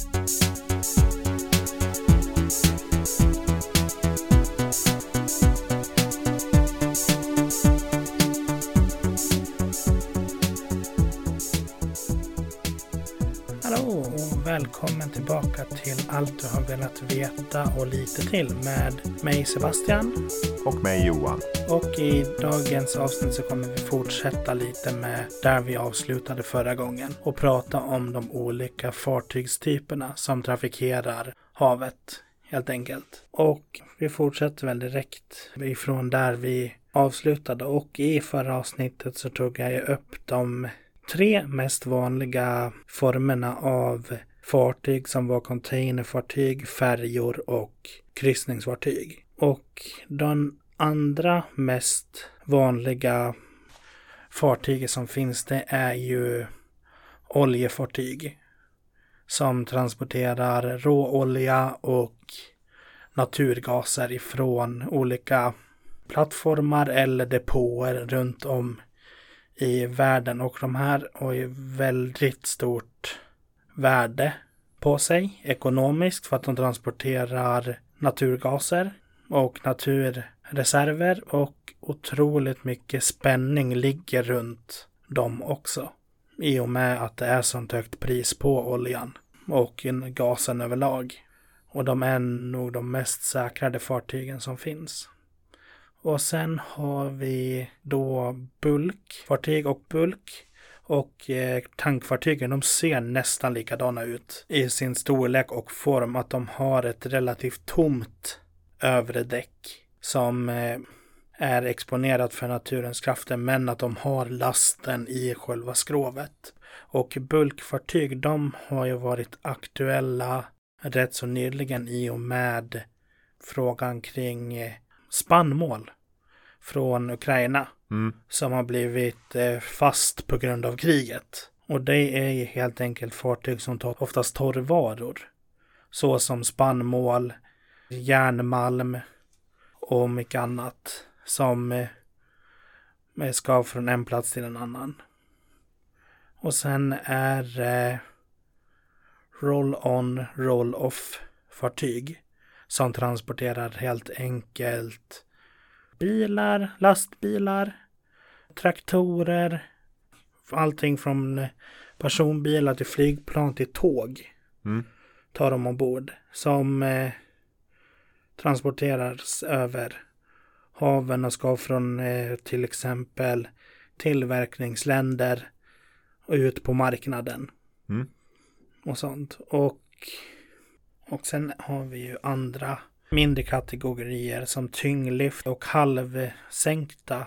Música välkommen tillbaka till Allt du har velat veta och lite till med mig Sebastian. Och mig Johan. Och i dagens avsnitt så kommer vi fortsätta lite med där vi avslutade förra gången och prata om de olika fartygstyperna som trafikerar havet helt enkelt. Och vi fortsätter väl direkt ifrån där vi avslutade och i förra avsnittet så tog jag upp de tre mest vanliga formerna av fartyg som var containerfartyg, färjor och kryssningsfartyg. Och den andra mest vanliga fartyget som finns det är ju oljefartyg som transporterar råolja och naturgaser ifrån olika plattformar eller depåer runt om i världen och de här har ju väldigt stort värde på sig ekonomiskt för att de transporterar naturgaser och naturreserver och otroligt mycket spänning ligger runt dem också. I och med att det är sånt högt pris på oljan och gasen överlag. Och de är nog de mest säkrade fartygen som finns. Och sen har vi då bulkfartyg och bulk. Och eh, tankfartygen de ser nästan likadana ut i sin storlek och form. Att de har ett relativt tomt övre däck som eh, är exponerat för naturens krafter men att de har lasten i själva skrovet. Och bulkfartyg de har ju varit aktuella rätt så nyligen i och med frågan kring eh, spannmål från Ukraina Mm. som har blivit eh, fast på grund av kriget. Och det är helt enkelt fartyg som tar oftast torrvaror. Så som spannmål, järnmalm och mycket annat som eh, ska från en plats till en annan. Och sen är eh, roll-on, roll-off fartyg som transporterar helt enkelt bilar, lastbilar, traktorer, allting från personbilar till flygplan till tåg Mm. tar de ombord som eh, transporteras över haven och ska från eh, till exempel tillverkningsländer och ut på marknaden Mm. och sånt. Och, och sen har vi ju andra mindre kategorier som tyngdlyft och halvsänkta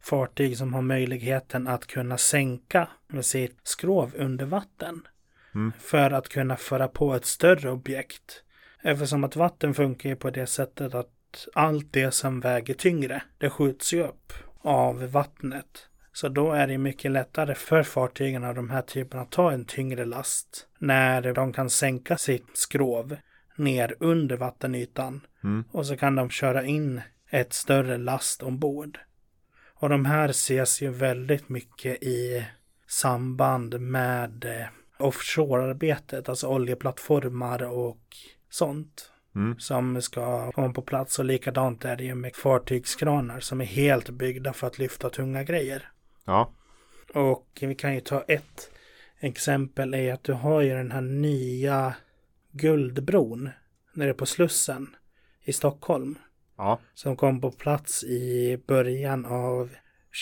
fartyg som har möjligheten att kunna sänka med sitt skrov under vatten. Mm. För att kunna föra på ett större objekt. Eftersom att vatten funkar ju på det sättet att allt det som väger tyngre, det skjuts ju upp av vattnet. Så då är det mycket lättare för fartygen av de här typerna att ta en tyngre last när de kan sänka sitt skrov ner under vattenytan Mm. och så kan de köra in ett större last ombord. Och de här ses ju väldigt mycket i samband med eh, offshorearbetet, alltså oljeplattformar och sånt Mm. som ska komma på plats. Och likadant är det ju med fartygskranar som är helt byggda för att lyfta tunga grejer. Ja. Och vi kan ju ta ett exempel är att du har ju den här nya Guldbron nere på Slussen i Stockholm Ja. som kom på plats i början av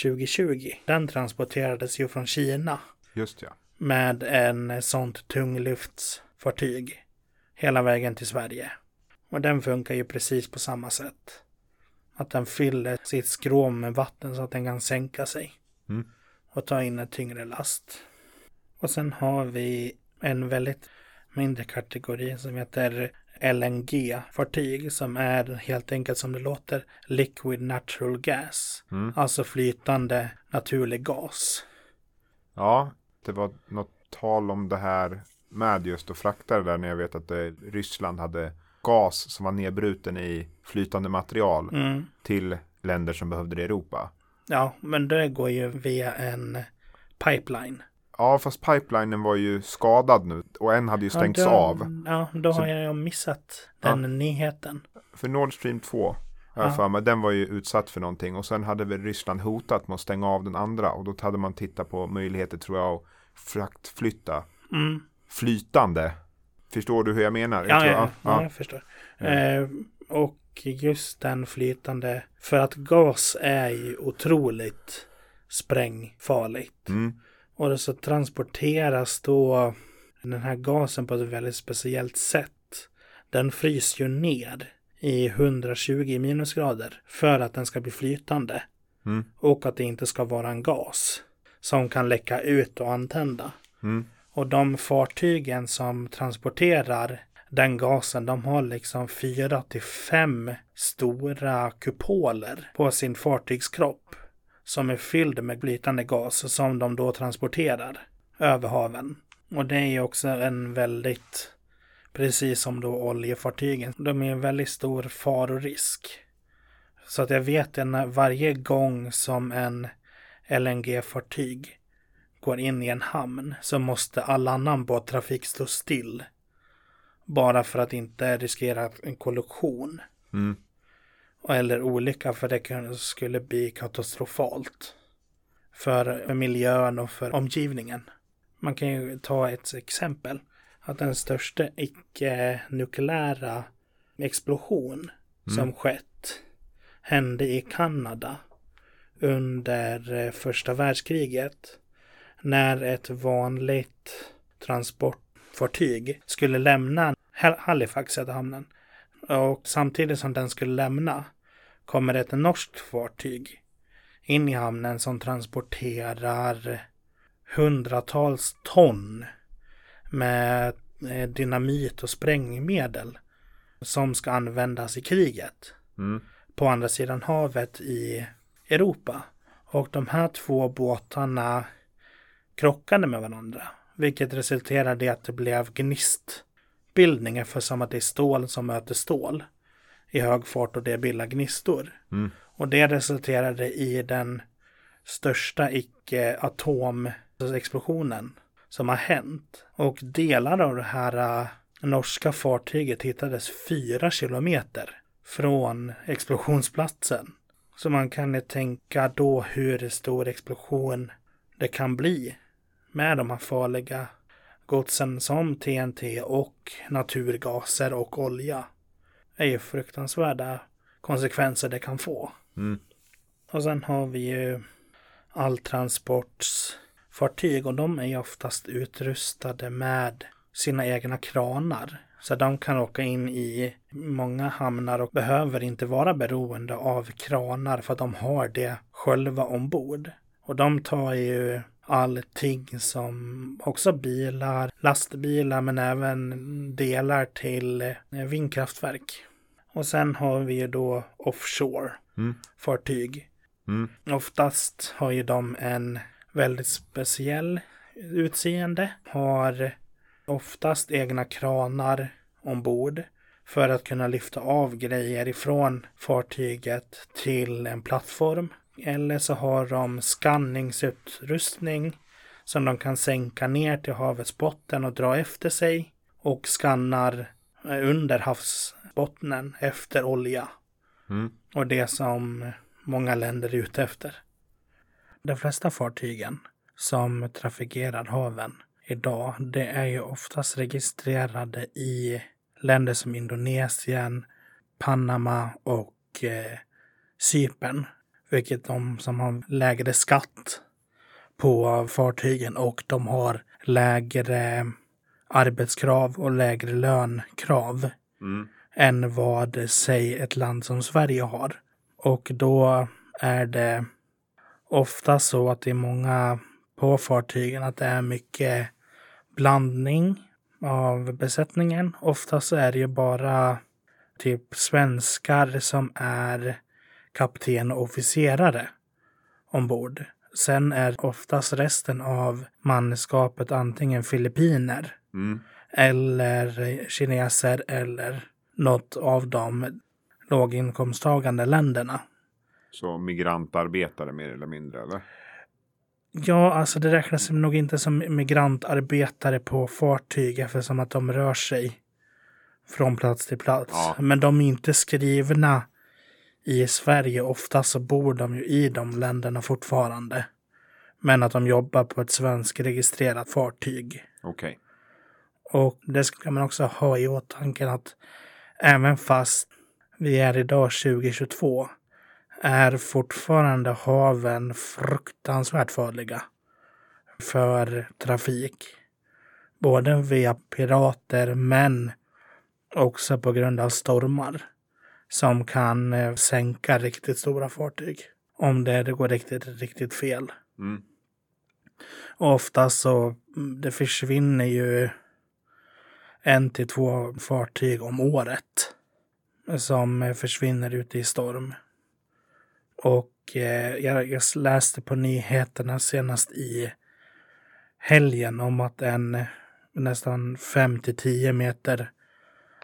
2020. Den transporterades ju från Kina Just ja. med en sånt tunglyftsfartyg hela vägen till Sverige. Och den funkar ju precis på samma sätt. Att den fyller sitt skrov med vatten så att den kan sänka sig. Mm. Och ta in en tyngre last. Och sen har vi en väldigt mindre kategori som heter LNG-fartyg som är helt enkelt som det låter liquid natural gas. Mm. Alltså flytande naturlig gas. Ja, det var något tal om det här med just att frakta det där när jag vet att det, Ryssland hade gas som var nedbruten i flytande material Mm. till länder som behövde det i Europa. Ja, men det går ju via en pipeline. Ja, fast pipelinen var ju skadad nu och en hade ju stängts ja, då, av. Ja, då Så- har jag missat den nyheten. För Nord Stream 2, har jag Ja. för mig, den var ju utsatt för någonting. Och sen hade väl Ryssland hotat med att stänga av den andra. Och då hade man tittat på möjligheter tror jag att fraktflytta Mm. flytande. Förstår du hur jag menar? Jag Ja, tror- ja, ja, jag förstår. Eh, och just den flytande, för att gas är ju otroligt sprängfarligt. Mm, Och så transporteras då den här gasen på ett väldigt speciellt sätt. Den fryser ju ner i 120 minusgrader för att den ska bli flytande. mm, Och att det inte ska vara en gas som kan läcka ut och antända. mm, Och de fartygen som transporterar den gasen, de har liksom fyra till fem stora kupoler på sin fartygskropp som är fylld med flytande gas som de då transporterar över haven. Och det är ju också en väldigt, precis som då oljefartygen, de är en väldigt stor farorisk. Så att jag vet att varje gång som en LNG-fartyg går in i en hamn så måste all annan båttrafik stå still. Bara för att inte riskera en kollektion. mm eller olycka för det skulle bli katastrofalt. För miljön och för omgivningen. Man kan ju ta ett exempel. Att den största icke-nukleära explosion som skett hände i Kanada under eh, första världskriget. När ett vanligt transportfartyg skulle lämna Hal- Halifax, heter hamnen. Och samtidigt som den skulle lämna kommer ett norskt fartyg in i hamnen som transporterar hundratals ton med eh, dynamit och sprängmedel som ska användas i kriget Mm. på andra sidan havet i Europa. Och de här två båtarna krockade med varandra. Vilket resulterade i att det blev gnistbildningar för som att det är stål som möter stål i hög fart och det bildar gnistor. Mm. Och det resulterade i den största icke-atomexplosionen som har hänt. Och delar av det här äh, norska fartyget hittades fyra kilometer från explosionsplatsen. Så man kan ju tänka då hur stor explosion det kan bli med de här farliga godsen som TNT och naturgaser och olja. Är ju fruktansvärda konsekvenser det kan få. Mm. Och sen har vi ju alltransportsfartyg och de är ju oftast utrustade med sina egna kranar. Så de kan åka in i många hamnar och behöver inte vara beroende av kranar för att de har det själva ombord. Och de tar ju allting som också bilar, lastbilar men även delar till eh, vindkraftverk. Och sen har vi ju då offshore Mm. Mm. Oftast har ju de en väldigt speciell utseende. Har oftast egna kranar ombord för att kunna lyfta av grejer ifrån fartyget till en plattform. Eller så har de skanningsutrustning som de kan sänka ner till havets botten och dra efter sig och skannar eh, under havsbottnen efter olja Mm. och det som många länder är ute efter. De flesta fartygen som trafikerar haven idag, det är ju oftast registrerade i länder som Indonesien, Panama och eh, Cypern. Vilket de som har lägre skatt på fartygen och de har lägre arbetskrav och lägre lönkrav Mm. än vad, säg, ett land som Sverige har. Och då är det ofta så att det är många på fartygen att det är mycket blandning av besättningen. Oftast är det ju bara typ svenskar som är kapten och officerare ombord. Sen är oftast resten av manskapet antingen filippiner Mm. eller kineser eller något av de låginkomsttagande länderna. Så migrantarbetare mer eller mindre eller? Ja, alltså det räknas nog inte som migrantarbetare på fartyg eftersom att de rör sig från plats till plats. Ja. Men de är inte skrivna i Sverige. Ofta så bor de ju i de länderna fortfarande. Men att de jobbar på ett svenskregistrerat fartyg. Okej. Och det ska man också ha i åtanke att även fast vi är idag 2022 är fortfarande haven fruktansvärt farliga för trafik. Både via pirater men också på grund av stormar som kan eh, sänka riktigt stora fartyg om det går riktigt, riktigt fel. Mm. Och ofta så mm, det försvinner ju en till två fartyg om året som eh, försvinner ute i storm. Och eh, jag, jag läste på nyheterna senast i helgen om att en eh, nästan 5 till 10 meter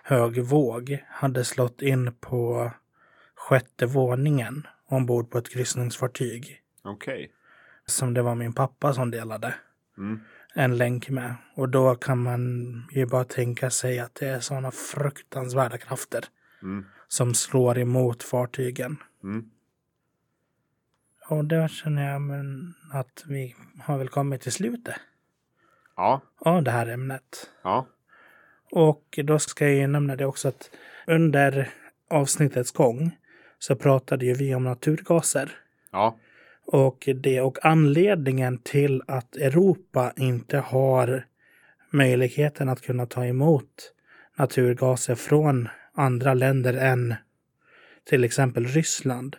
hög våg hade slått in på sjätte våningen ombord på ett kryssningsfartyg Okej. som det var min pappa som delade Mm. en länk med. Och då kan man ju bara tänka sig att det är sådana fruktansvärda krafter Mm. som slår emot fartygen. Mm. Och då känner jag men, att vi har väl kommit till slutet Ja. av det här ämnet. Ja. Och då ska jag nämna det också att under avsnittets gång så pratade ju vi om naturgaser. Ja. Och det och anledningen till att Europa inte har möjligheten att kunna ta emot naturgaser från andra länder än till exempel Ryssland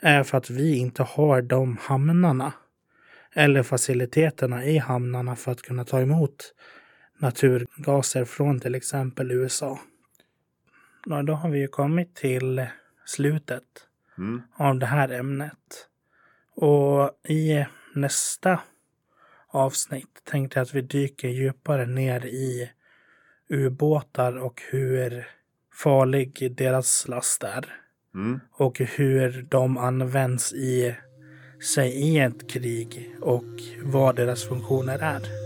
är för att vi inte har de hamnarna eller faciliteterna i hamnarna för att kunna ta emot naturgaser från till exempel USA. Ja, då har vi ju kommit till slutet Mm. av det här ämnet. Och i nästa avsnitt tänkte jag att vi dyker djupare ner i ubåtar och hur farlig deras last är. Mm. Och hur de används i sig i ett krig och vad deras funktioner är.